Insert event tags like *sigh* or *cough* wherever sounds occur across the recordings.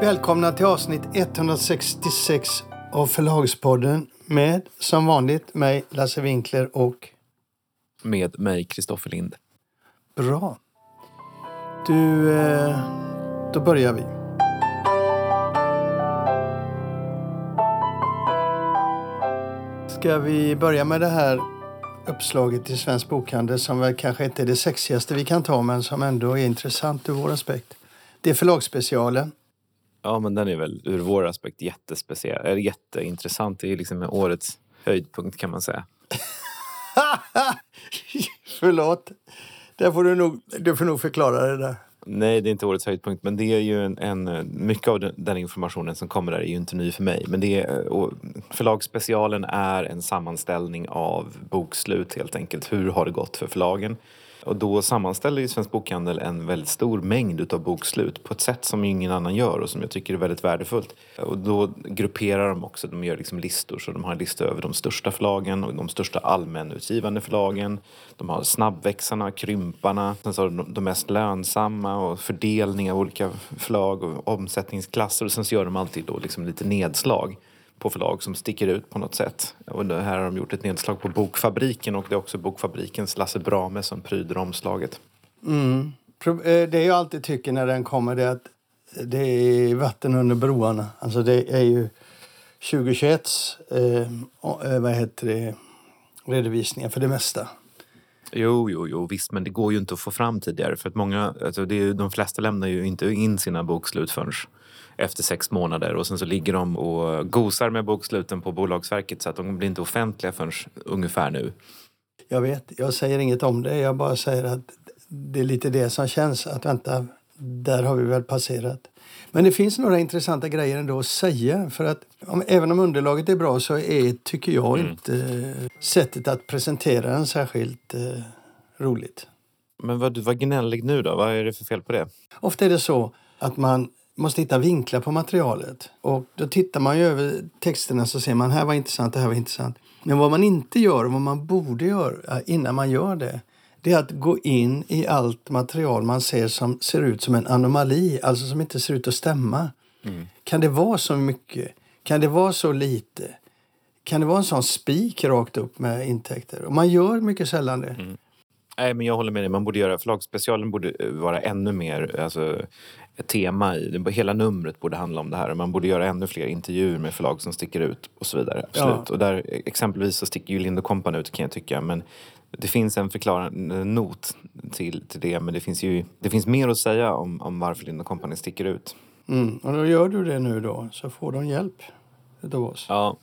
Välkomna till avsnitt 166 av Förlagspodden med som vanligt mig Lasse Winkler och Med mig, Kristoffer Lind. Bra. Du, eh, då börjar vi. Ska vi börja med det här uppslaget i Svensk Bokhandel som väl kanske inte är det sexigaste vi kan ta men som ändå är intressant ur vår aspekt. Det är förlagsspecialen. Ja, men den är väl ur vår aspekt jättespeciell, eller jätteintressant. Det är liksom årets höjdpunkt kan man säga. *laughs* Förlåt. Det får du, nog, du får nog förklara det där. Nej, det är inte årets höjdpunkt, men det är ju en, en mycket av den, den informationen som kommer där är ju inte ny för mig. Men det är, förlagsspecialen är en sammanställning av bokslut helt enkelt. Hur har det gått för förlagen? Och då sammanställer ju Svensk Bokhandel en väldigt stor mängd utav bokslut på ett sätt som ingen annan gör och som jag tycker är väldigt värdefullt. Och då grupperar de också, de gör liksom listor. Så de har en lista över de största förlagen och de största allmänutgivande förlagen. De har snabbväxarna, krymparna, sen så har de de mest lönsamma och fördelning av olika förlag och omsättningsklasser. Och sen så gör de alltid då liksom lite nedslag på förlag som sticker ut på något sätt. Och här har de gjort ett nedslag på Bokfabriken och det är också Bokfabrikens Lasse Brame som pryder omslaget. Pro- eh, Det jag alltid tycker när den kommer är att det är vatten under broarna. Alltså det är ju 2021 eh, eh, vad heter det, redovisningar för det mesta. Jo, jo, jo, visst, men det går ju inte att få fram tidigare för att många, alltså det är, de flesta lämnar ju inte in sina bokslut förrän efter sex månader och sen så ligger de och gosar med boksluten på Bolagsverket så att de blir inte offentliga förrän ungefär nu. Jag vet, jag säger inget om det. Jag bara säger att det är lite det som känns. Att vänta, där har vi väl passerat. Men det finns några intressanta grejer ändå att säga. För att om, även om underlaget är bra så är, tycker jag inte eh, sättet att presentera den särskilt eh, roligt. Men vad, var gnällig nu då? Vad är det för fel på det? Ofta är det så att man måste hitta vinklar på materialet. Och då tittar man ju över texterna så ser man här var intressant, det här var intressant. Men vad man inte gör och vad man borde göra innan man gör det det är att gå in i allt material man ser som ser ut som en anomali, alltså som inte ser ut att stämma. Kan det vara så mycket? Kan det vara så lite? Kan det vara en sån spik rakt upp med intäkter? Och man gör mycket sällan det. Nej, men jag håller med dig. Man borde göra, förlagsspecialen borde eh, vara ännu mer alltså, ett tema i. Hela numret borde handla om det här. Man borde göra ännu fler intervjuer med förlag som sticker ut och så vidare. Absolut. Ja. Och där, exempelvis så sticker ju Lind Company ut kan jag tycka. Men det finns en förklarande not till, till det. Men det finns ju det finns mer att säga om, om varför Lind Company sticker ut. Mm. Och då gör du det nu då, så får de hjälp av oss. Ja.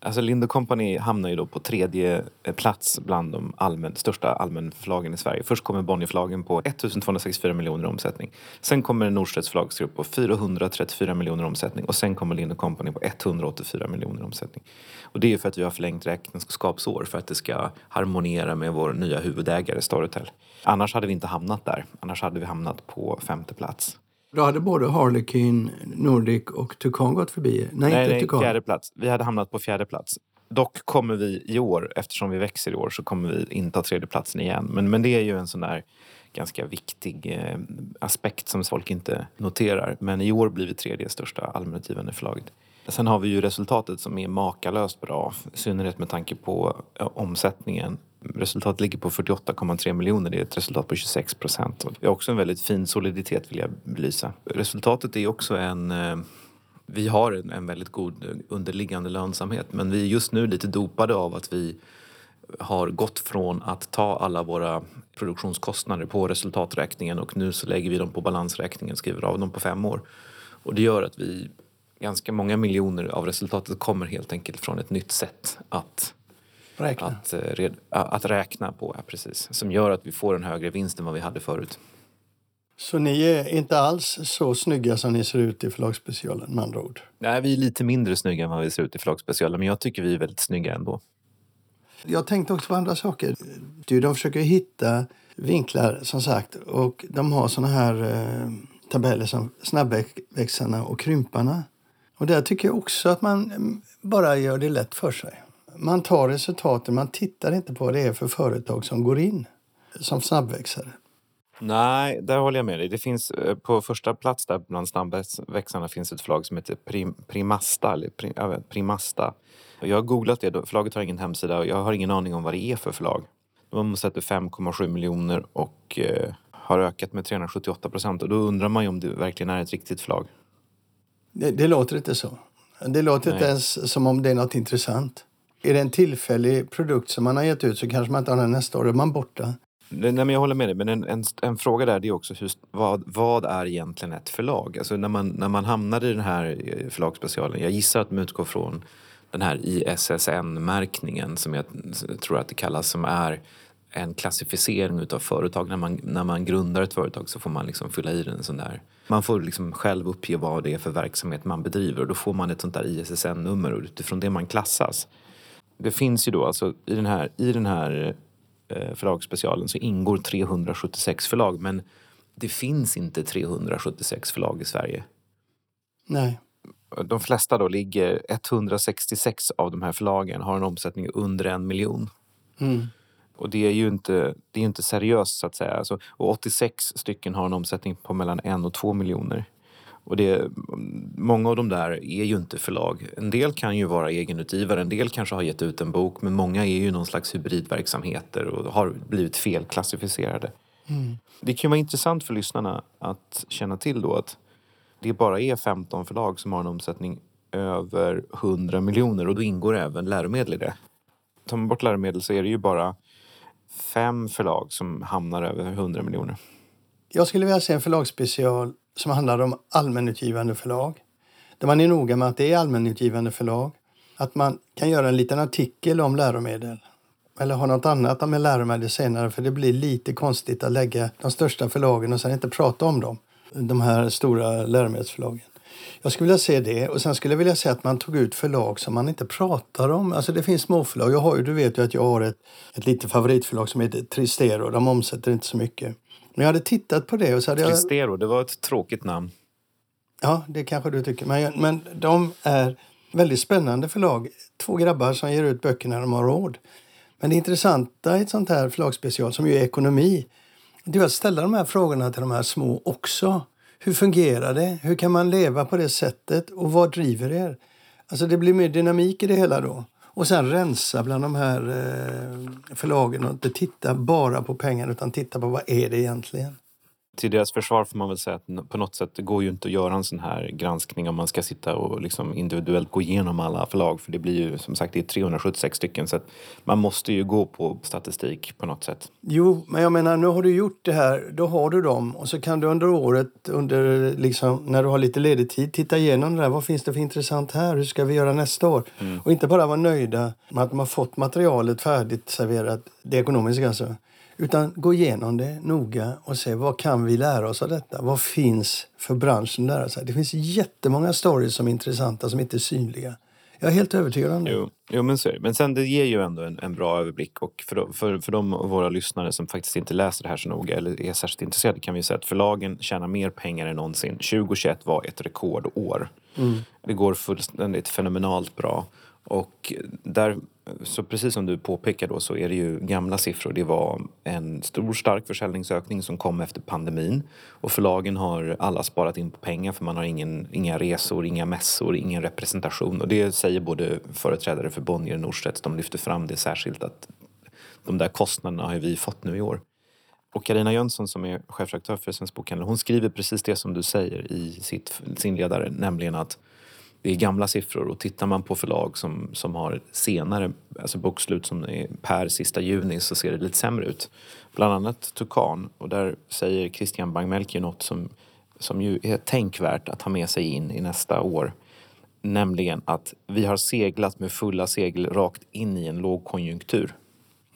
Alltså Lind Company hamnar ju då på tredje eh, plats bland de allmän, största allmänförlagen i Sverige. Först kommer Bonnierförlagen på 1264 miljoner i omsättning. Sen kommer Norstedts förlagsgrupp på 434 miljoner i omsättning och sen kommer Lind Company på 184 miljoner i omsättning. Och det är ju för att vi har förlängt räkenskapsår för att det ska harmoniera med vår nya huvudägare Storytel. Annars hade vi inte hamnat där. Annars hade vi hamnat på femte plats. Då hade både Harlequin, Nordic och Tucan gått förbi. Nej, Nej, inte nej, fjärde plats. Vi hade hamnat på fjärde plats. Dock kommer vi i år, eftersom vi växer i år, så kommer vi inta tredjeplatsen igen. Men, men det är ju en sån där ganska viktig eh, aspekt som folk inte noterar. Men i år blir vi tredje största allmänutgivande förlaget. Sen har vi ju resultatet som är makalöst bra, i synnerhet med tanke på eh, omsättningen. Resultatet ligger på 48,3 miljoner, det är ett resultat på 26 procent. Det är också en väldigt fin soliditet vill jag belysa. Resultatet är också en eh, vi har en, en väldigt god eh, underliggande lönsamhet men vi är just nu lite dopade av att vi har gått från att ta alla våra produktionskostnader på resultaträkningen och nu så lägger vi dem på balansräkningen, skriver av dem på fem år. Och det gör att vi, ganska många miljoner av resultatet kommer helt enkelt från ett nytt sätt att, Räkna. att, eh, att räkna på, ja, precis. Som gör att vi får en högre vinst än vad vi hade förut. Så ni är inte alls så snygga som ni ser ut i förlagsspecialen med andra ord. Nej, vi är lite mindre snygga än vad vi ser ut i förlagsspecialen men jag tycker vi är väldigt snygga ändå. Jag tänkte också på andra saker. Du, de försöker hitta vinklar som sagt och de har såna här eh, tabeller som snabbväxarna och krymparna. Och där tycker jag också att man mm, bara gör det lätt för sig. Man tar resultaten, man tittar inte på vad det är för företag som går in som snabbväxare. Nej, där håller jag med dig. Det finns eh, på första plats där bland snabbväxarna finns ett förlag som heter Prim, Primasta. Eller Prim, Primasta. Jag har googlat det. Förlaget har ingen hemsida och jag har ingen aning om vad det är för förlag. De omsätter 5,7 miljoner och eh, har ökat med 378 procent. Och då undrar man ju om det verkligen är ett riktigt förlag. Det, det låter inte så. Det låter Nej. inte ens som om det är något intressant. Är det en tillfällig produkt som man har gett ut så kanske man inte har den nästa år. Då är man borta. Nej, men jag håller med dig. Men en, en, en fråga där är också just, vad, vad är egentligen ett förlag? Alltså när man, när man hamnar i den här eh, förlagsspecialen. Jag gissar att de utgår från den här ISSN-märkningen som jag tror att det kallas. Som är en klassificering utav företag. När man, när man grundar ett företag så får man liksom fylla i den sån där. Man får liksom själv uppge vad det är för verksamhet man bedriver och då får man ett sånt där ISSN-nummer och utifrån det man klassas. Det finns ju då alltså i den här, i den här eh, förlagsspecialen så ingår 376 förlag men det finns inte 376 förlag i Sverige. Nej. De flesta då ligger, 166 av de här förlagen har en omsättning under en miljon. Mm. Och det är ju inte, det är inte seriöst så att säga. Alltså, och 86 stycken har en omsättning på mellan en och två miljoner. Och det, många av de där är ju inte förlag. En del kan ju vara egenutgivare, en del kanske har gett ut en bok men många är ju någon slags hybridverksamheter och har blivit felklassificerade. Mm. Det kan vara intressant för lyssnarna att känna till då att det bara är 15 förlag som har en omsättning över 100 miljoner och då ingår även läromedel i det. Tar man bort läromedel så är det ju bara fem förlag som hamnar över 100 miljoner. Jag skulle vilja se en förlagsspecial som handlar om allmänutgivande förlag. Där man är noga med att det är allmänutgivande förlag. Att man kan göra en liten artikel om läromedel. Eller ha något annat med läromedel senare för det blir lite konstigt att lägga de största förlagen och sen inte prata om dem. De här stora läromedelsförlagen. Jag skulle vilja se det. Och sen skulle jag vilja se att man tog ut förlag som man inte pratar om. Alltså det finns småförlag. Jag har ju, du vet ju att jag har ett, ett litet favoritförlag som heter Tristero. De omsätter inte så mycket. Men jag hade tittat på det och så hade Tristero, jag... det var ett tråkigt namn. Ja, det kanske du tycker. Men, men de är väldigt spännande förlag. Två grabbar som ger ut böcker när de har råd. Men det intressanta i ett sånt här förlagsspecial, som ju är ekonomi, det är att ställa de här frågorna till de här små också. Hur fungerar det? Hur kan man leva på det sättet? Och vad driver er? Alltså det blir mer dynamik i det hela då. Och sen rensa bland de här eh, förlagen och inte titta bara på pengar utan titta på vad är det egentligen till deras försvar får man väl säga att på något sätt det går ju inte att göra en sån här granskning om man ska sitta och liksom individuellt gå igenom alla förlag för det blir ju som sagt det är 376 stycken så att man måste ju gå på statistik på något sätt. Jo, men jag menar nu har du gjort det här, då har du dem och så kan du under året, under liksom när du har lite ledig tid, titta igenom det där. Vad finns det för intressant här? Hur ska vi göra nästa år? Mm. Och inte bara vara nöjda med att de har fått materialet färdigt serverat, det ekonomiska alltså utan gå igenom det noga och se vad kan vi lära oss av detta? Vad finns för branschen att lära sig? Det finns jättemånga stories som är intressanta som inte är synliga. Jag är helt övertygad om det. Jo, jo men, så men sen det ger ju ändå en, en bra överblick och för, för, för de av våra lyssnare som faktiskt inte läser det här så noga eller är särskilt intresserade kan vi säga att förlagen tjänar mer pengar än någonsin. 2021 var ett rekordår. Mm. Det går fullständigt fenomenalt bra. Och där, så precis som du påpekar då så är det ju gamla siffror. Det var en stor stark försäljningsökning som kom efter pandemin. Och förlagen har alla sparat in på pengar för man har ingen, inga resor, inga mässor, ingen representation. Och det säger både företrädare för Bonnier och Norstedts. De lyfter fram det särskilt att de där kostnaderna har vi fått nu i år. Och Karina Jönsson som är chefredaktör för Svensk Bokhandel hon skriver precis det som du säger i sitt, sin ledare, nämligen att det är gamla siffror och tittar man på förlag som, som har senare alltså bokslut som är per sista juni så ser det lite sämre ut. Bland annat Tukan och där säger Christian Bangmelke något som, som ju är tänkvärt att ha med sig in i nästa år. Nämligen att vi har seglat med fulla segel rakt in i en lågkonjunktur.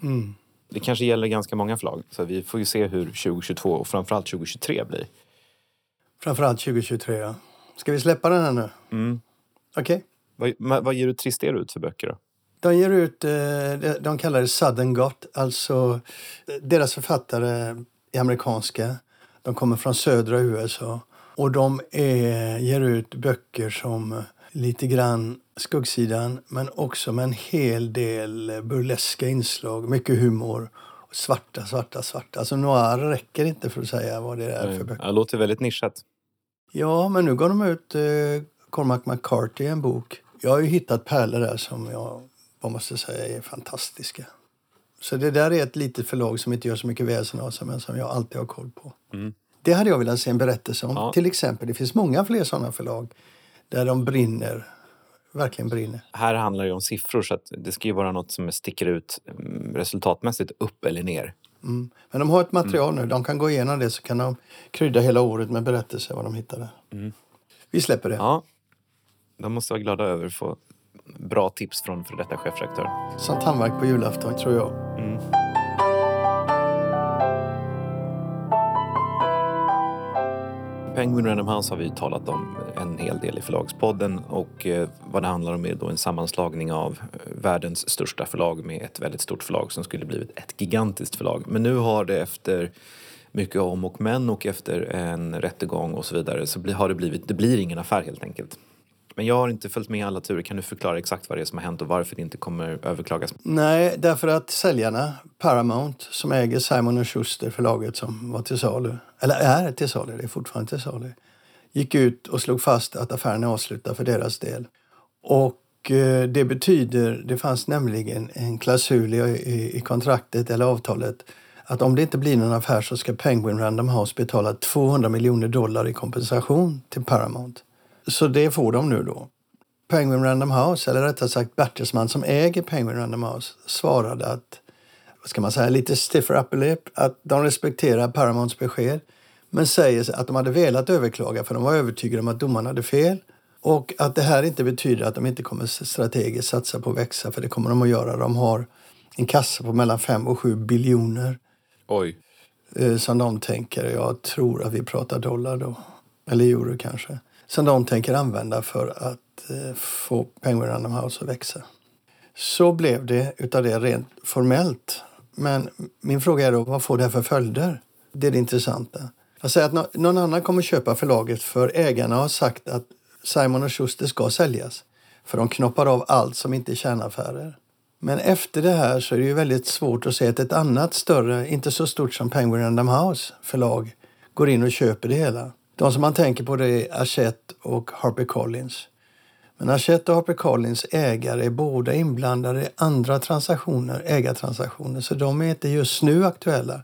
Mm. Det kanske gäller ganska många förlag så vi får ju se hur 2022 och framförallt 2023 blir. Framförallt 2023 ja. Ska vi släppa den här nu? Mm. Okej. Okay. Vad, vad ger du Tristero ut för böcker då? De ger ut, eh, de kallar det Southern Got, alltså eh, deras författare är amerikanska. De kommer från södra USA och de är, ger ut böcker som lite grann skuggsidan men också med en hel del burleska inslag, mycket humor svarta, svarta, svarta. Alltså noir räcker inte för att säga vad det är för böcker. Det låter väldigt nischat. Ja, men nu går de ut, eh, Cormac McCarthy, en bok. Jag har ju hittat pärlor där som jag måste säga är fantastiska. Så det där är ett litet förlag som inte gör så mycket väsen av sig men som jag alltid har koll på. Mm. Det hade jag velat se en berättelse om. Ja. Till exempel, det finns många fler sådana förlag där de brinner, verkligen brinner. Här handlar det om siffror så att det ska ju vara något som sticker ut mm, resultatmässigt upp eller ner. Mm. Men de har ett material nu, de kan gå igenom det så kan de krydda hela året med berättelser vad de hittar där. Mm. Vi släpper det. Ja, de måste vara glada över att få bra tips från för detta chefredaktör. Som tandvärk på julafton, tror jag. Mm. Penguin Random House har vi ju talat om en hel del i Förlagspodden och eh, vad det handlar om är då en sammanslagning av eh, världens största förlag med ett väldigt stort förlag som skulle blivit ett gigantiskt förlag. Men nu har det efter mycket om och men och efter en rättegång och så vidare så har det blivit, det blir ingen affär helt enkelt. Men jag har inte följt med alla turer. Kan du förklara exakt vad det är som har hänt och varför det inte kommer överklagas? Nej, därför att säljarna, Paramount, som äger Simon Schuster, förlaget som var till salu, eller är till salu, det är fortfarande till salu, gick ut och slog fast att affären är avslutad för deras del. Och eh, det betyder, det fanns nämligen en klausul i, i, i kontraktet eller avtalet att om det inte blir någon affär så ska Penguin Random House betala 200 miljoner dollar i kompensation till Paramount. Så det får de nu då. Penguin Random House, eller rättare sagt Bertelsmann som äger Penguin Random House, svarade att, vad ska man säga, lite stiffer upper lip, att de respekterar Paramounts besked men säger att de hade velat överklaga för de var övertygade om att domarna hade fel och att det här inte betyder att de inte kommer strategiskt satsa på att växa för det kommer de att göra. De har en kassa på mellan 5 och 7 biljoner Oj. eh, som de tänker, jag tror att vi pratar dollar då, eller euro kanske, som de tänker använda för att eh, få Penguin Random House att växa. Så blev det utav det rent formellt. Men min fråga är då, vad får det här för följder? Det är det intressanta. Jag säger att någon annan kommer köpa förlaget för ägarna har sagt att Simon och Schuster ska säljas. För de knoppar av allt som inte är kärnaffärer. Men efter det här så är det ju väldigt svårt att se att ett annat större, inte så stort som Penguin Random House förlag, går in och köper det hela. De som man tänker på det är Hachette och Harper Collins. Men Hachette och Harper Collins ägare är båda inblandade i andra transaktioner, ägartransaktioner, så de är inte just nu aktuella.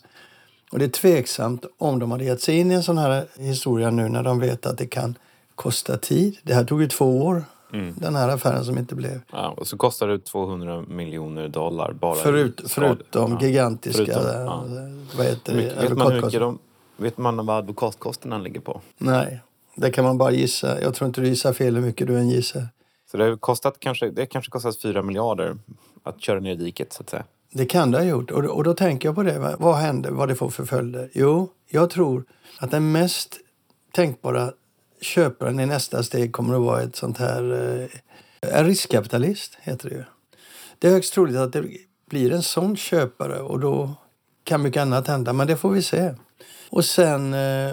Och det är tveksamt om de hade gett sig in i en sån här historia nu när de vet att det kan kosta tid. Det här tog ju två år, den här affären som inte blev. Ja, och så kostar det 200 miljoner dollar bara Förut, förutom Ja. gigantiska Förutom, ja. vad heter det, Mycket- Vet man, hur mycket de, vet man vad advokatkostnaderna ligger på? Nej, det kan man bara gissa. Jag tror inte du gissar fel hur mycket du än gissar. Så det har kostat kanske, det har kanske kostat 4 miljarder att köra ner i diket så att säga. Det kan det ha gjort. Och, och då tänker jag på det. va? Vad händer? Vad det får för följder? Jo, jag tror att den mest tänkbara köparen i nästa steg kommer att vara ett sånt här... Eh, en riskkapitalist, heter det ju. Det är högst troligt att det blir en sån köpare och då kan mycket annat hända. Men det får vi se. Och sen eh,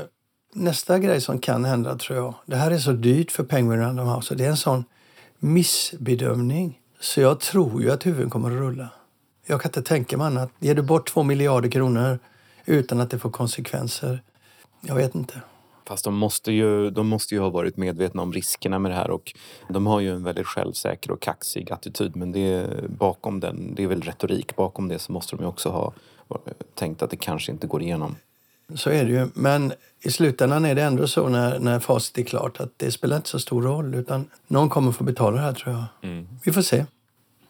nästa grej som kan hända, tror jag. Det här är så dyrt för Penguin Random House och det är en sån missbedömning. Så jag tror ju att huvuden kommer att rulla. Jag kan inte tänka mig annat. Ger du bort två miljarder kronor utan att det får konsekvenser? Jag vet inte. Fast de måste, ju, de måste ju ha varit medvetna om riskerna med det här och de har ju en väldigt självsäker och kaxig attityd men det är, bakom den, det är väl retorik, bakom det så måste de ju också ha eh, tänkt att det kanske inte går igenom. Så är det ju. Men i slutändan är det ändå så när, när facit är klart att det spelar inte så stor roll utan någon kommer få betala det här tror jag. Mm. Vi får se.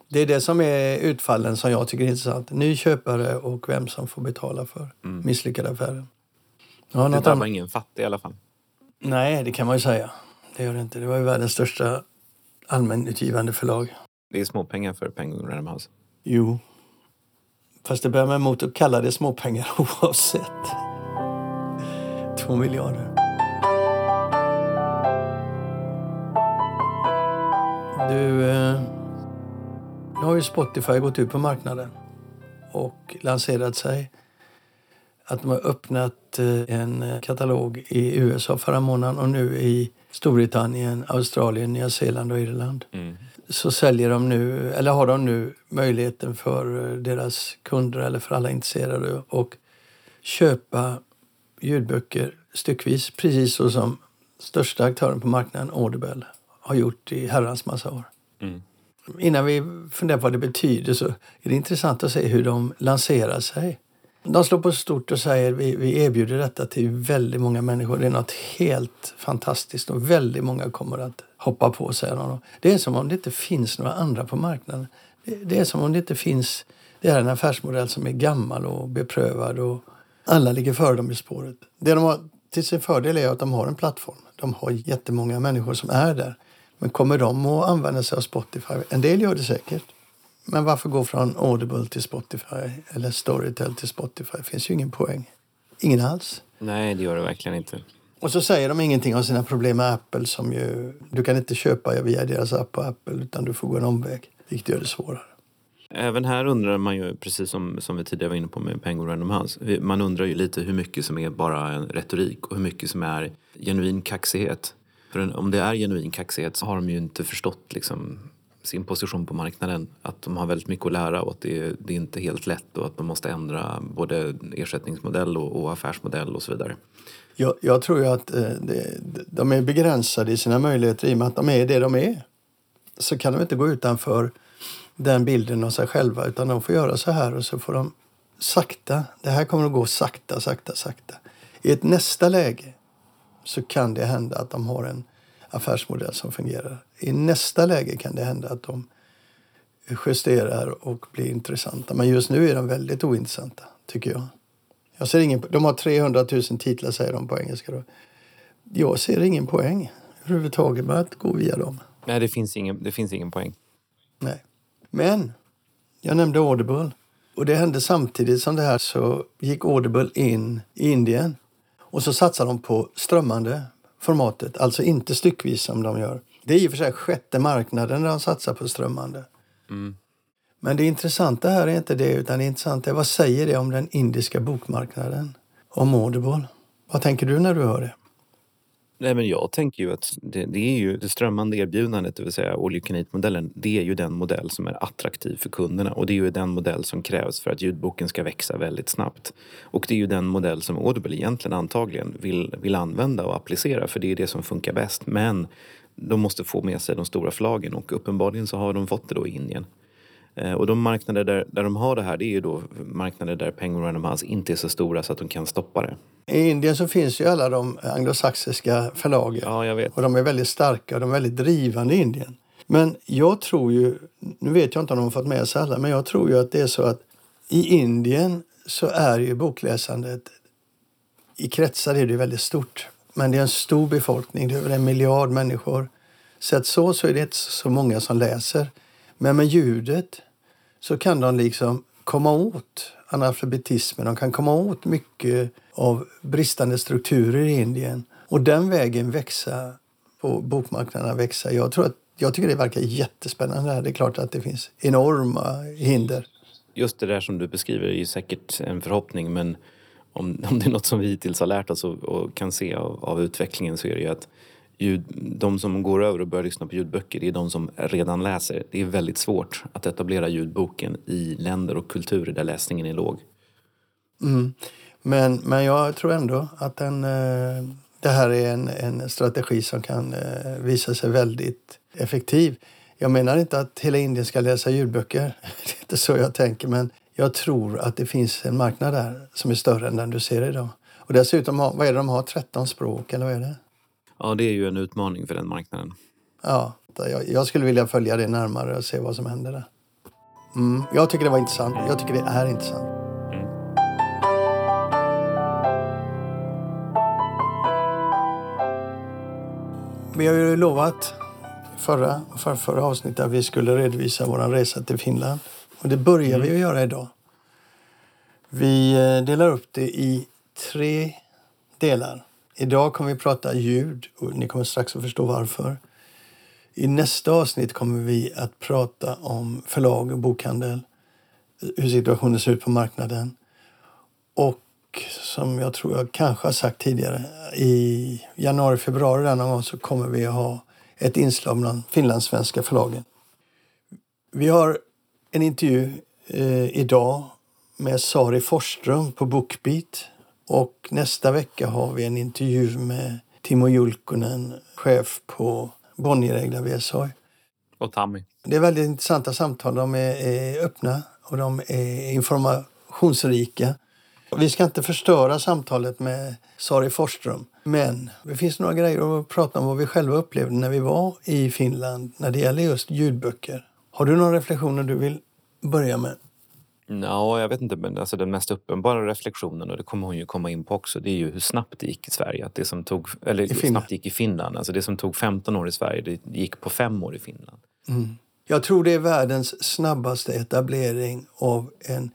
Det är det som är utfallen som jag tycker är intressant. Ny köpare och vem som får betala för misslyckade affärer. Ja, Det drabbar ingen fattig i alla fall. Nej, det kan man ju säga. Det gör det inte. Det var ju världens största allmänutgivande förlag. Det är småpengar för Penguin Random House. Jo. Fast det bär mig emot att kalla det småpengar *laughs* oavsett. Två miljarder. Du, eh, nu har ju Spotify gått ut på marknaden och lanserat sig. Att de har öppnat eh, en katalog i USA förra månaden och nu i Storbritannien, Australien, Nya Zeeland och Irland. Mm. så säljer de nu, eller har de nu möjligheten för eh, deras kunder eller för alla intresserade att köpa ljudböcker styckvis, precis så som största aktören på marknaden, Audible, har gjort i herrans massa år. Mm. Innan vi funderar på vad det betyder så är det intressant att se hur de lanserar sig. De slår på stort och säger vi, vi erbjuder detta till väldigt många människor. Det är något helt fantastiskt och väldigt många kommer att hoppa på, säger de. Det är som om det inte finns några andra på marknaden. Det, det är som om det inte finns... Det är en affärsmodell som är gammal och beprövad och alla ligger före dem i spåret. Det de har till sin fördel är att de har en plattform. De har jättemånga människor som är där. Men kommer de att använda sig av Spotify? En del gör det säkert. Men varför gå från Audible till Spotify eller Storytel till Spotify? Det finns ju ingen poäng. Ingen alls. Nej, det gör det verkligen inte. Och så säger de ingenting om sina problem med Apple som ju... Du kan inte köpa via deras app på Apple utan du får gå en omväg. Vilket gör det svårare. Även här undrar man ju, precis som, som vi tidigare var inne på med Penguin Random House, man undrar ju lite hur mycket som är bara en retorik och hur mycket som är genuin kaxighet. För om det är genuin kaxighet så har de ju inte förstått liksom sin position på marknaden. Att de har väldigt mycket att lära och att det, det är inte helt lätt och att de måste ändra både ersättningsmodell och, och affärsmodell och så vidare. Jag, jag tror ju att eh, de är begränsade i sina möjligheter i och med att de är det de är. Så kan de inte gå utanför den bilden av sig själva utan de får göra så här och så får de sakta, det här kommer att gå sakta, sakta, sakta. I ett nästa läge så kan det hända att de har en affärsmodell som fungerar. I nästa läge kan det hända att de justerar och blir intressanta. Men just nu är de väldigt ointressanta, tycker jag. jag ser ingen, de har 300 000 titlar, säger de på engelska. Då. Jag ser ingen poäng överhuvudtaget med att gå via dem. Nej, det finns ingen, det finns ingen poäng. Nej. Men jag nämnde Audible. Och det hände samtidigt som det här så gick Audible in i Indien. Och så satsade de på strömmande formatet, alltså inte styckvis som de gör. Det är i och för sig sjätte marknaden där de satsar på strömmande. Mm. Men det intressanta här är inte det, utan det intressanta är vad säger det om den indiska bokmarknaden? Om Audible? Vad tänker du när du hör det? Nej, men jag tänker ju att det, det, är ju det strömmande erbjudandet, det vill säga all modellen det är ju den modell som är attraktiv för kunderna och det är ju den modell som krävs för att ljudboken ska växa väldigt snabbt. Och det är ju den modell som Audible egentligen antagligen vill, vill använda och applicera för det är det som funkar bäst. Men de måste få med sig de stora förlagen och uppenbarligen så har de fått det då i Indien. Eh, och de marknader där, där de har det här det är ju då marknader där Penguin Random House inte är så stora så att de kan stoppa det. I Indien så finns ju alla de anglosaxiska förlagen. Ja, jag vet. Och de är väldigt starka och de är väldigt drivande i Indien. Men jag tror ju, nu vet jag inte om de har fått med sig alla, men jag tror ju att det är så att i Indien så är ju bokläsandet, i kretsar är det väldigt stort. Men det är en stor befolkning, det är över en miljard människor. Sett så, så är det inte så många som läser. Men med ljudet så kan de liksom komma åt analfabetismen. De kan komma åt mycket av bristande strukturer i Indien och den vägen växa på bokmarknaderna växa. Jag, tror att, jag tycker det verkar jättespännande. Det är klart att det finns enorma hinder. Just det där som du beskriver är ju säkert en förhoppning men om, om det är något som vi hittills har lärt oss och, och kan se av, av, utvecklingen så är det ju att ljud, de som går över och börjar lyssna på ljudböcker det är de som redan läser. Det är väldigt svårt att etablera ljudboken i länder och kulturer där läsningen är låg. Mm. Men, men jag tror ändå att den, eh, det här är en, en strategi som kan eh, visa sig väldigt effektiv. Jag menar inte att hela Indien ska läsa ljudböcker. *laughs* Det är inte så jag tänker. Men jag tror att det finns en marknad där som är större än den du ser idag. Och dessutom, vad är det de har? 13 språk eller vad är det? Ja, det är ju en utmaning för den marknaden. Ja, jag, jag skulle vilja följa det närmare och se vad som händer där. Mm, jag tycker det var intressant. Jag tycker det är intressant. Mm. Vi har ju lovat förra, för förra avsnittet att vi skulle redovisa vår resa till Finland. Och det börjar mm. vi att göra idag. Vi eh, delar upp det i tre delar. Idag kommer vi prata ljud och ni kommer strax att förstå varför. I nästa avsnitt kommer vi att prata om förlag och bokhandel, hur situationen ser ut på marknaden. Och som jag tror jag kanske har sagt tidigare, i januari, februari denna gång så kommer vi att ha ett inslag bland finlandssvenska förlagen. Vi har en intervju eh, idag med Sari Forsström på Bookbeat. Och nästa vecka har vi en intervju med Timo Julkunen, chef på Bonnierägda VSA. Och Tammy. Det är väldigt intressanta samtal. De är, är öppna och de är informationsrika. Vi ska inte förstöra samtalet med Sari Forsström. Men det finns några grejer att prata om vad vi själva upplevde när vi var i Finland när det gäller just ljudböcker. Har du några reflektioner du vill börja med? Ja, jag vet inte, men alltså den mest uppenbara reflektionen, och det kommer hon ju komma in på också, det är ju hur snabbt det gick i Sverige. Att det som tog, eller Finland. snabbt gick i Finland. Alltså det som tog 15 år i Sverige, det gick på fem år i Finland. Jag tror det är världens snabbaste etablering av en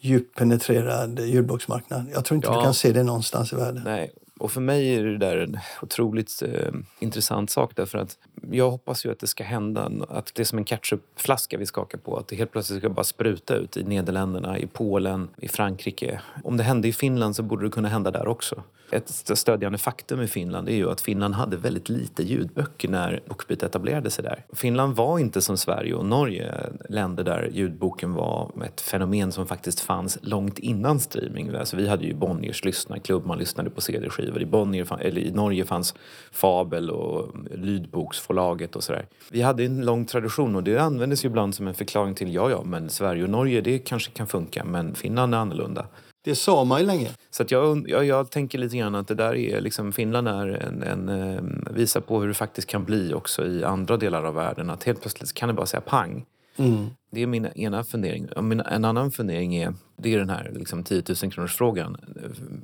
djupt penetrerad ljudboksmarknad. Jag tror inte Ja. du kan se det någonstans i världen. Nej, och för mig är det där en otroligt eh, intressant sak därför att jag hoppas ju att det ska hända, att det är som en ketchupflaska vi skakar på, att det helt plötsligt ska bara spruta ut i Nederländerna, i Polen, i Frankrike. Om det hände i Finland så borde det kunna hända där också. Ett stödjande faktum i Finland är ju att Finland hade väldigt lite ljudböcker när Bookbeat etablerade sig där. Finland var inte som Sverige och Norge, länder där ljudboken var ett fenomen som faktiskt fanns långt innan streaming. Alltså vi hade ju Bonniers lyssnarklubb, man lyssnade på CD-skivor. I, Bonnier, eller I Norge fanns Fabel och mm, Lydboksförlaget och sådär. Vi hade en lång tradition och det användes ju ibland som en förklaring till ja, ja, men Sverige och Norge det kanske kan funka, men Finland är annorlunda. Det sa man ju länge. Så jag, jag, jag tänker lite grann att det där är liksom, Finland är en, en, eh, visar på hur det faktiskt kan bli också i andra delar av världen. Att helt plötsligt kan det bara säga pang. Mm. Det är min ena fundering. En annan fundering är, det är den här liksom 10 000 kronors frågan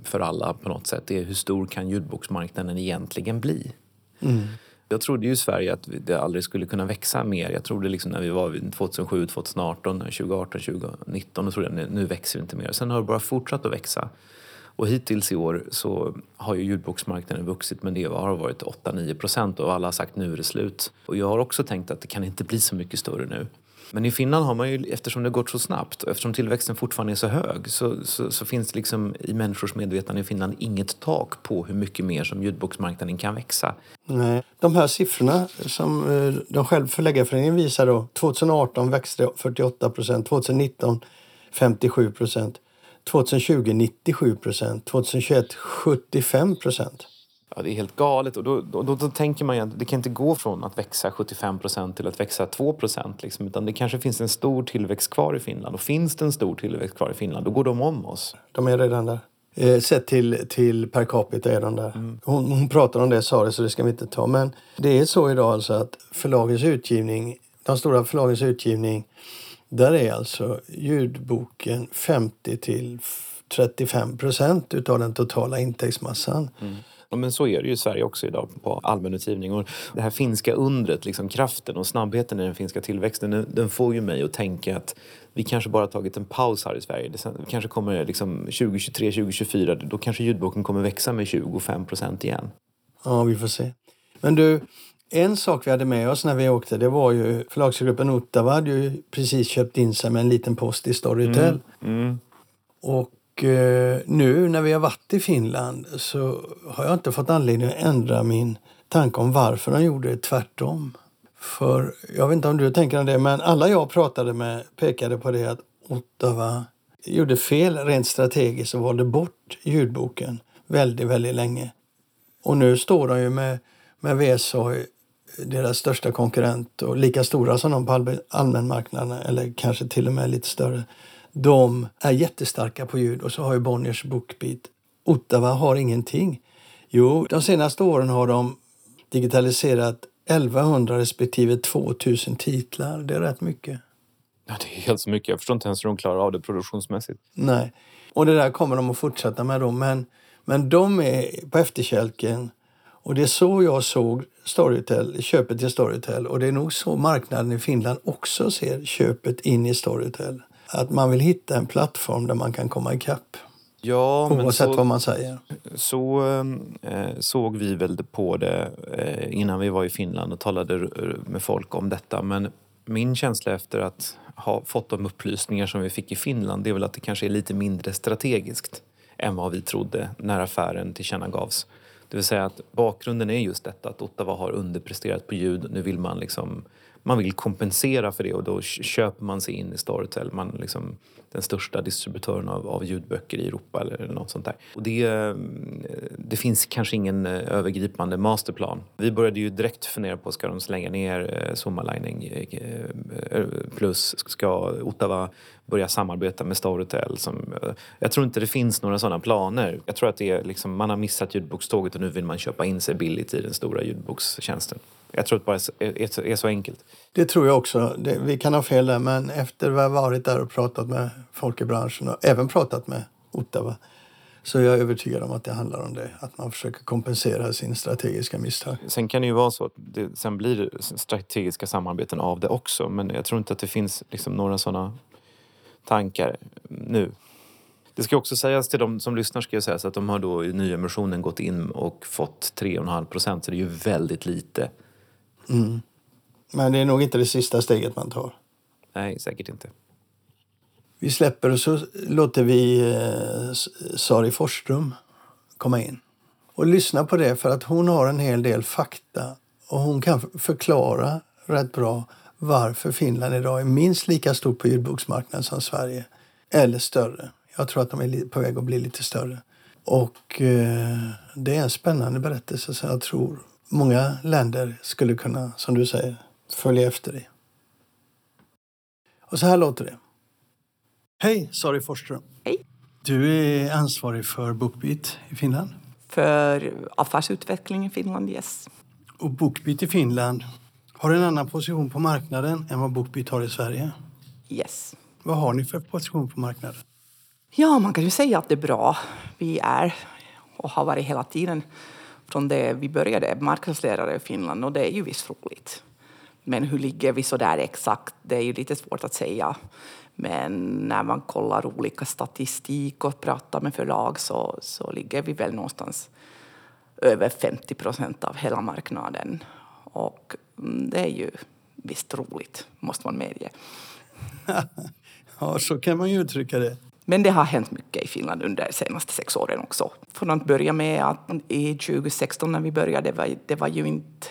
för alla på något sätt. Det är hur stor kan ljudboksmarknaden egentligen bli? Jag trodde ju i Sverige att det aldrig skulle kunna växa mer. Jag trodde liksom när vi var vid 2007, 2018, 2018, 2019 då trodde jag nu, växer det inte mer. Sen har det bara fortsatt att växa. Och hittills i år så har ju ljudboksmarknaden vuxit med det har varit 8-9 procent och alla har sagt nu är det slut. Och jag har också tänkt att det kan inte bli så mycket större nu. Men i Finland har man ju, eftersom det gått så snabbt och eftersom tillväxten fortfarande är så hög så, så, så finns det liksom i människors medvetande i Finland inget tak på hur mycket mer som ljudboksmarknaden kan växa. Nej. De här siffrorna som eh, de själv Förläggarföreningen visar då. 2018 växte det 48 procent, 2019 57 procent, 2020 97 procent, 2021 75 procent. Ja, det är helt galet. Och då, då, då, då tänker man ju att det kan inte gå från att växa 75 procent till att växa 2 procent. Liksom, utan det kanske finns en stor tillväxt kvar i Finland. Och finns det en stor tillväxt kvar i Finland, då går de om oss. De är redan där. Eh, sett till, till per capita är de där. Hon, hon pratar om det, Sari, så det ska vi inte ta. Men det är så idag alltså att förlagens utgivning, de stora förlagens utgivning, där är alltså ljudboken 50 till 35 procent utav den totala intäktsmassan. Ja, men så är det ju i Sverige också idag på allmänutgivning. Och det här finska undret, liksom kraften och snabbheten i den finska tillväxten, den, den får ju mig att tänka att vi kanske bara tagit en paus här i Sverige. Det kanske kommer liksom 2023, 2024, då kanske ljudboken kommer växa med 25 procent igen. Ja, vi får se. Men du, en sak vi hade med oss när vi åkte, det var ju förlagsgruppen Ottawa hade ju precis köpt in sig med en liten post i Storytel. Mm. Och Eh, nu när vi har varit i Finland så har jag inte fått anledning att ändra min tanke om varför de gjorde det tvärtom. För jag vet inte om du tänker om det, men alla jag pratade med pekade på det att Ottawa gjorde fel rent strategiskt och valde bort ljudboken väldigt, väldigt länge. Och nu står de ju med, med Vesoy, deras största konkurrent och lika stora som de på allmänmarknaden eller kanske till och med lite större. De är jättestarka på ljud och så har ju Bonniers Bookbeat. Ottawa har ingenting. Jo, de senaste åren har de digitaliserat 1100 respektive 2000 titlar. Det är rätt mycket. Ja, det är helt så mycket. Jag förstår inte ens hur de klarar av det produktionsmässigt. Nej. Och det där kommer de att fortsätta med då. Men, men de är på efterkälken. Och det är så jag såg Storytel, köpet till Storytel. Och det är nog så marknaden i Finland också ser köpet in i Storytel. Att man vill hitta en plattform där man kan komma ikapp. Ja, men Oavsett så, vad man säger. så eh, såg vi väl på det eh, innan vi var i Finland och talade med folk om detta. Men min känsla efter att ha fått de upplysningar som vi fick i Finland det är väl att det kanske är lite mindre strategiskt än vad vi trodde när affären tillkännagavs. Det vill säga att bakgrunden är just detta att Ottawa har underpresterat på ljud. Nu vill man liksom man vill kompensera för det och då köper man sig in i Storytel. Man liksom, den största distributören av, av ljudböcker i Europa eller något sånt där. Och det, ehm, det finns kanske ingen eh, övergripande masterplan. Vi började ju direkt fundera på ska de slänga ner eh, Sommarlining eh, plus ska Ottawa börja samarbeta med Storytel. Som, jag tror inte det finns några sådana planer. Jag tror att det är liksom, man har missat ljudbokståget och nu vill man köpa in sig billigt i den stora ljudbokstjänsten. Jag tror att det bara är, är så enkelt. Det tror jag också. Det, vi kan ha fel där, men efter att har varit där och pratat med folk i branschen och även pratat med Ottawa så jag är övertygad om att det handlar om det. Att man försöker kompensera sin strategiska misstag. Sen kan det ju vara så att det sen blir strategiska samarbeten av det också. Men jag tror inte att det finns liksom några sådana tankar nu. Det ska också sägas till de som lyssnar ska jag säga, så att de har då i nyemissionen gått in och fått 3,5 procent. Så det är ju väldigt lite. Mm. Men det är nog inte det sista steget man tar. Nej, säkert inte. Vi släpper och så låter vi eh, Sari Forsström komma in. Och lyssna på det för att hon har en hel del fakta och hon kan förklara rätt bra varför Finland idag är minst lika stort på ljudboksmarknaden som Sverige. Eller större. Jag tror att de är på väg att bli lite större. Och eh, det är en spännande berättelse som jag tror många länder skulle kunna, som du säger, följa efter i. Och så här låter det. Hej, Sari Forsström. Hej. Du är ansvarig för Bookbeat i Finland. För affärsutveckling i Finland, yes. Och Bookbeat i Finland har en annan position på marknaden än vad Bookbeat har i Sverige. Yes. Vad har ni för position på marknaden? Ja, man kan ju säga att det är bra. Vi är och har varit hela tiden från det vi började marknadsledare i Finland och det är ju visst roligt. Men hur ligger vi så där exakt? Det är ju lite svårt att säga. Men när man kollar olika statistik och pratar med förlag så, så ligger vi väl någonstans över 50 procent av hela marknaden. Och mm, det är ju visst roligt, måste man medge. *laughs* ja, så kan man ju uttrycka det. Men det har hänt mycket i Finland under de senaste sex åren också. För att börja med att i 2016 när vi började, det var, det var ju inte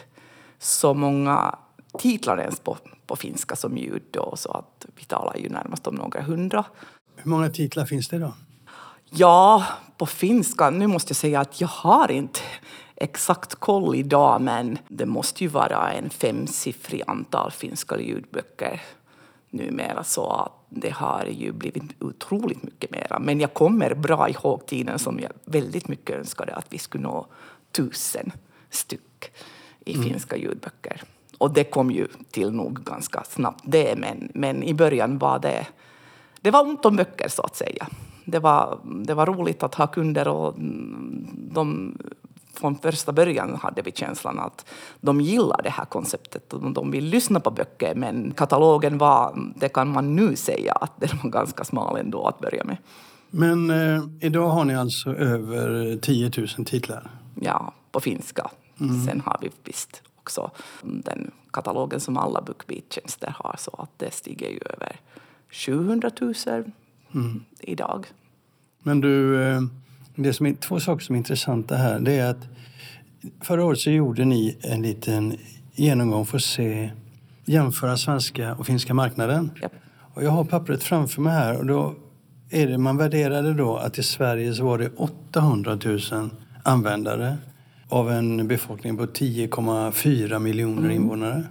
så många titlar ens på, på finska som ljud då, så att vi talar ju närmast om några hundra. Hur många titlar finns det då? Ja, på finska, nu måste jag säga att jag har inte exakt koll idag men det måste ju vara en femsiffrig antal finska ljudböcker numera så att det har ju blivit otroligt mycket mera. Men jag kommer bra ihåg tiden som jag väldigt mycket önskade att vi skulle nå tusen styck i mm. finska ljudböcker. Och det kom ju till nog ganska snabbt det, men, men i början var det, det var ont om böcker så att säga. Det var, det var roligt att ha kunder och de från första början hade vi känslan att de gillar det här konceptet och de vill lyssna på böcker men katalogen var, det kan man nu säga, att den var ganska smal ändå att börja med. Men eh, idag har ni alltså över 10 000 titlar? Ja, på finska. Mm. Sen har vi visst också den katalogen som alla BookBeat-tjänster har så att det stiger ju över 700 000 mm. idag. Men du, eh, det som är, två saker som är intressanta här det är att förra året så gjorde ni en liten genomgång för att se, jämföra svenska och finska marknaden. Yep. Och jag har pappret framför mig här och då är det, man värderade då att i Sverige så var det 800 000 användare av en befolkning på 10,4 miljoner mm. invånare.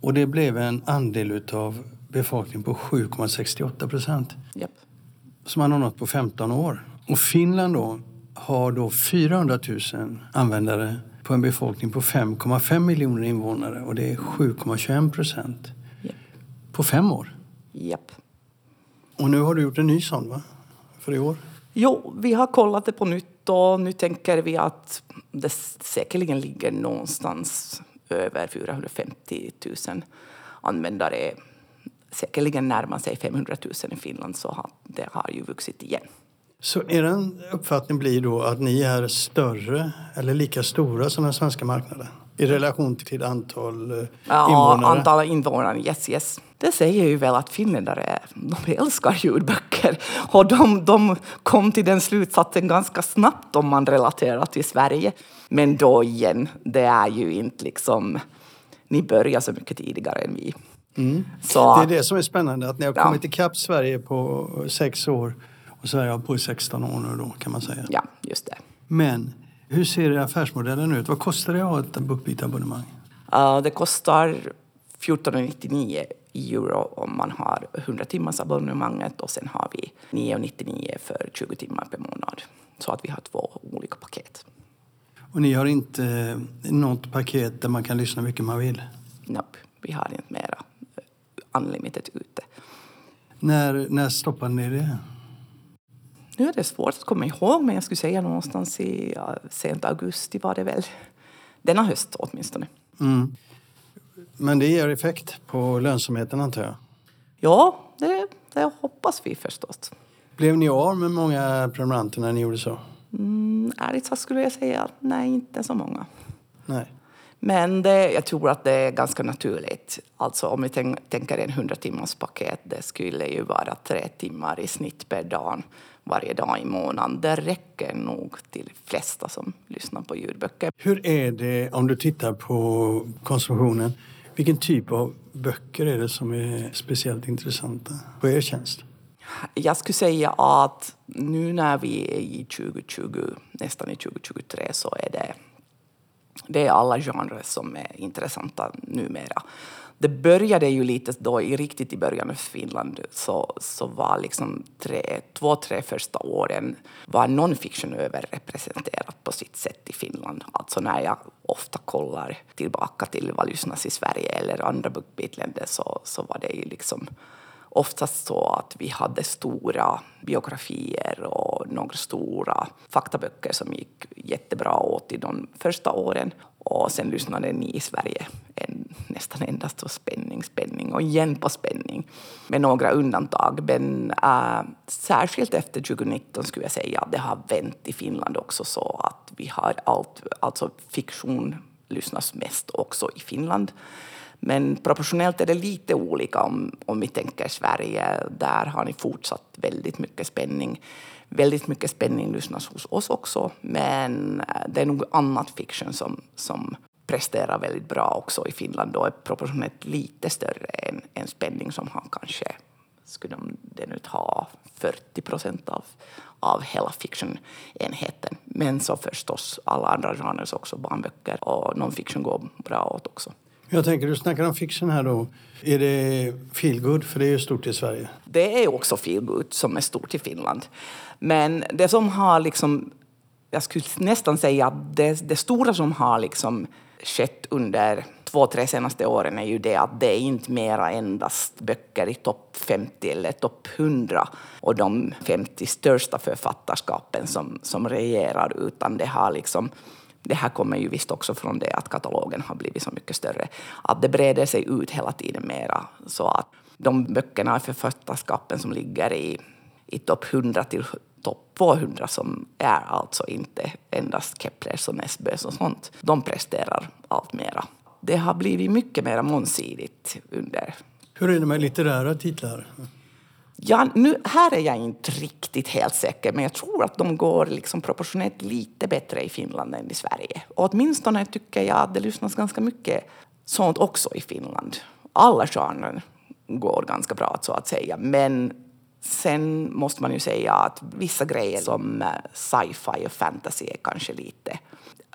Och det blev en andel av befolkningen på 7,68 procent. Yep. Som man har nått på 15 år. Och Finland då har då 400 000 användare på en befolkning på 5,5 miljoner invånare och det är 7,21 procent. Yep. På fem år. Japp. Och nu har du gjort en ny sån va? För i år? Jo, vi har kollat det på nytt och nu tänker vi att det säkerligen ligger någonstans över 450 000 användare. Säkerligen närmar sig 500 000 i Finland så det har ju vuxit igen. Så er uppfattning blir då att ni är större eller lika stora som den svenska marknaden? I relation till antal eh, ja, invånare? antal invånare, yes, yes. Det säger ju väl att finländare de älskar ljudböcker. Och de, de kom till den slutsatsen ganska snabbt om man relaterar till Sverige. Men då igen, det är ju inte liksom ni börjar så mycket tidigare än vi. Så, Mm. Det är det som är spännande, att ni har Ja. kommit ikapp Sverige på sex år och Sverige har på i 16 år nu då kan man säga. Ja, just det. Men hur ser affärsmodellen ut? Vad kostar det att ha ett BookBeat-abonnemang? Uh, det kostar 14,99 euro om man har 100 timmars abonnemanget och sen har vi 9,99 för 20 timmar per månad. Så att vi har två olika paket. Och ni har inte något paket där man kan lyssna mycket man vill? Nope, vi har inte mera eh, unlimited ute. När, när stoppade ni det? Nu är det svårt att komma ihåg, men jag skulle säga någonstans i ja, sent augusti var det väl. Denna höst åtminstone. Mm. Men det ger effekt på lönsamheten antar jag? Ja, det, det hoppas vi förstås. Blev ni av med många prenumeranter när ni gjorde så? Mm, ärligt sagt skulle jag säga nej, inte så många. Nej. Men det, jag tror att det är ganska naturligt. Alltså om vi tänk, tänker en 100 timmars paket, det skulle ju vara tre timmar i snitt per dag, varje dag i månaden. Det räcker nog till de flesta som lyssnar på ljudböcker. Hur är det om du tittar på konsumtionen? Vilken typ av böcker är det som är speciellt intressanta på er tjänst? Jag skulle säga att nu när vi är i 2020, nästan i 2023, så är det, det är alla genrer som är intressanta numera. Det började ju lite då, i riktigt i början av Finland, så, så var liksom tre, två, tre första åren var non-fiction överrepresenterat på sitt sätt i Finland. Alltså när jag ofta kollar tillbaka till vad lyssnas i Sverige eller andra bookbeatländer så, så var det ju liksom oftast så att vi hade stora biografier och några stora faktaböcker som gick jättebra åt i de första åren. Och sen lyssnade ni i Sverige en, nästan endast på spänning, spänning och igen på spänning. Med några undantag. Men äh, särskilt efter 2019 skulle jag säga att det har vänt i Finland också så att vi har allt, alltså fiktion lyssnas mest också i Finland. Men proportionellt är det lite olika om, om vi tänker Sverige. Där har ni fortsatt väldigt mycket spänning. Väldigt mycket spänning lyssnas hos oss också. Men eh, det är nog annat fiction som, som presterar väldigt bra också i Finland och är proportionellt lite större än, än spänning som han kanske skulle den nu ta 40 procent av, av hela fiction-enheten. Men så förstås alla andra genrer också, barnböcker och non-fiction går bra åt också. Jag tänker, du snackar om fiction här då. Är det feelgood? För det är ju stort i Sverige. Det är också feelgood som är stort i Finland. Men det som har liksom, jag skulle nästan säga att det, det stora som har liksom skett under två, tre senaste åren är ju det att det är inte mera endast böcker i topp 50 eller topp 100 och de 50 största författarskapen som, som regerar, utan det har liksom det här kommer ju visst också från det att katalogen har blivit så mycket större. Att det breder sig ut hela tiden mera. Så att de böckerna i författarskapen som ligger i, i topp 100 till topp 200 som är alltså inte endast Keplers och Nesbøs och sånt. De presterar allt mera. Det har blivit mycket mer mångsidigt under Hur är det med litterära titlar? Ja, nu, här är jag inte riktigt helt säker, men jag tror att de går liksom proportionellt lite bättre i Finland än i Sverige. Och åtminstone tycker jag att det lyssnas ganska mycket sånt också i Finland. Alla genrer går ganska bra, så att säga. Men sen måste man ju säga att vissa grejer som eh, sci-fi och fantasy är kanske lite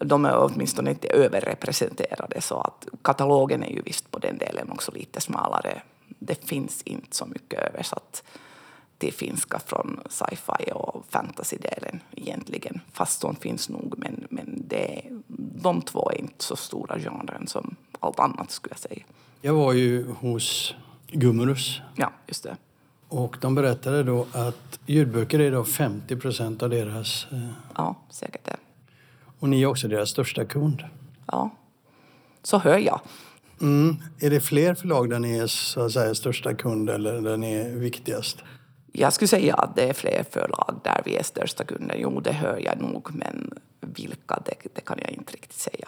de är åtminstone inte överrepresenterade så att katalogen är ju visst på den delen också lite smalare. Det finns inte så mycket översatt till finska från sci-fi och fantasy-delen egentligen. Fast sånt finns nog, men, men det, de två är inte så stora genren som allt annat skulle jag säga. Jag var ju hos Gummerus Ja, just det. och de berättade då att ljudböcker är då 50 procent av deras... eh, Ja, säkert det. Och ni är också deras största kund. Ja, så hör jag. Mm. Är det fler förlag där ni är så att säga, största kund eller där ni är viktigast? Jag skulle säga att det är fler förlag där vi är största kunder. Jo, det hör jag nog, men vilka, det, det kan jag inte riktigt säga.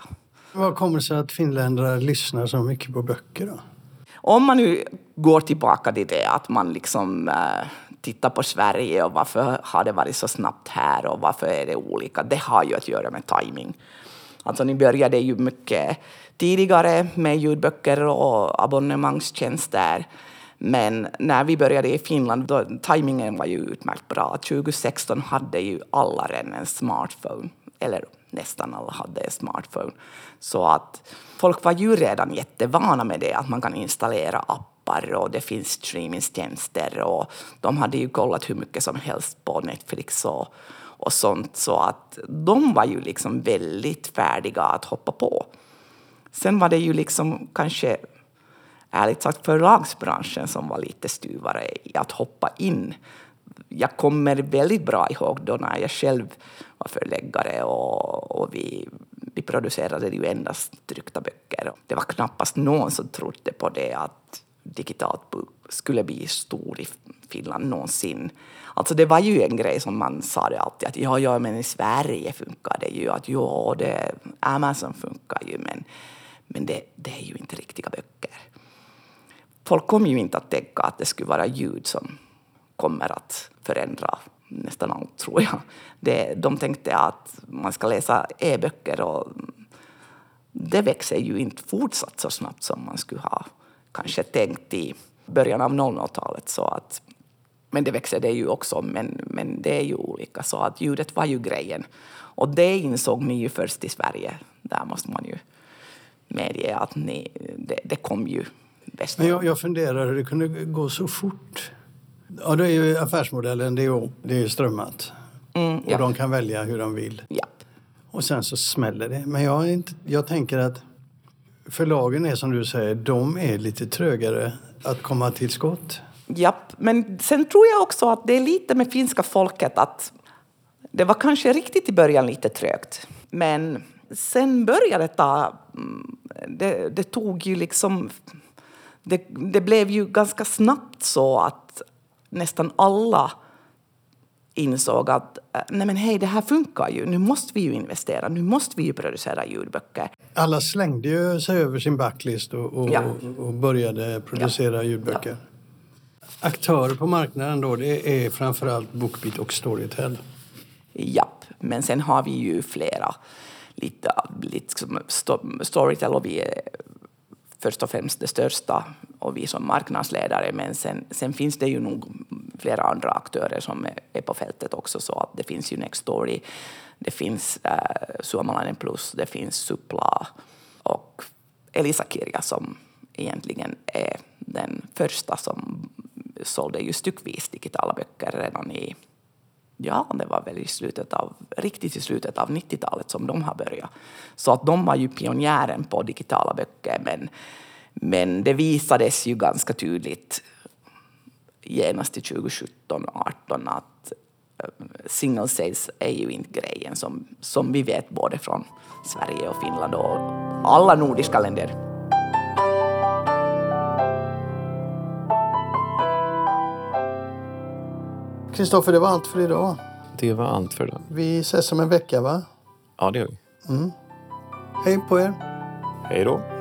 Vad kommer det sig att finländare lyssnar så mycket på böcker då? Om man nu går tillbaka till det att man liksom äh, tittar på Sverige och varför har det varit så snabbt här och varför är det olika? Det har ju att göra med timing. Alltså ni började ju mycket tidigare med ljudböcker och abonnemangstjänster. Men när vi började i Finland, då, tajmingen var ju utmärkt bra. 2016 hade ju alla redan en smartphone. Eller nästan alla hade en smartphone. Så att folk var ju redan jättevana med det, att man kan installera appar och det finns streamingtjänster och de hade ju kollat hur mycket som helst på Netflix och, och sånt. Så att de var ju liksom väldigt färdiga att hoppa på. Sen var det ju liksom kanske ärligt sagt förlagsbranschen som var lite stuvare i att hoppa in. Jag kommer väldigt bra ihåg då när jag själv var förläggare och, och vi, vi producerade ju endast tryckta böcker. Det var knappast någon som trodde på det att digitalt skulle bli stor i Finland någonsin. Alltså det var ju en grej som man sa det alltid att ja, ja, men i Sverige funkar det ju. Att ja, det, Amazon funkar ju, men, men det, det är ju inte riktiga böcker. Folk kommer ju inte att tänka att det skulle vara ljud som kommer att förändra nästan allt, tror jag. Det, de tänkte att man ska läsa e-böcker och det växer ju inte fortsatt så snabbt som man skulle ha kanske tänkt i början av 00-talet. Så att, men det växer det ju också, men, men det är ju olika. Så att ljudet var ju grejen. Och det insåg ni ju först i Sverige. Där måste man ju medge att ni, det, det kom ju bäst. Men jag, jag funderar hur det kunde gå så fort. Ja, det är ju affärsmodellen, det är ju, det är ju strömmat. Mm, Och ja. de kan välja hur de vill. ja. Och sen så smäller det. Men jag, inte, jag tänker att förlagen är som du säger, de är lite trögare att komma till skott. Japp, men sen tror jag också att det är lite med finska folket att det var kanske riktigt i början lite trögt. Men sen började det ta... mm, Det, det tog ju liksom... Det, det blev ju ganska snabbt så att nästan alla insåg att eh, nej men hej, det här funkar ju. Nu måste vi ju investera. Nu måste vi ju producera ljudböcker. Alla slängde ju sig över sin backlist och, och, Ja. och började producera ljudböcker. Aktörer på marknaden då, det är framförallt Bookbeat och Storytel. Japp, men sen har vi ju flera. Lite, lite Storytel och vi är först och främst det största och vi som marknadsledare. Men sen, sen finns det ju nog flera andra aktörer som är, är på fältet också. Så att det finns ju Nextory, det finns äh, Suomalainen Plus, det finns Supla och Elisa Kirja som egentligen är den första som sålde ju styckvis digitala böcker redan i Ja, det var väl i slutet av, riktigt i slutet av 90-talet som de har börjat. Så att de var ju pionjären på digitala böcker, men, men det visades ju ganska tydligt genast i 2017 18 att eh, single sales är ju inte grejen som, som vi vet både från Sverige och Finland och alla nordiska länder. Kristoffer, det var allt för idag. Det var allt för idag. Vi ses om en vecka, va? Ja, det gör vi. Hej på er! Hej då.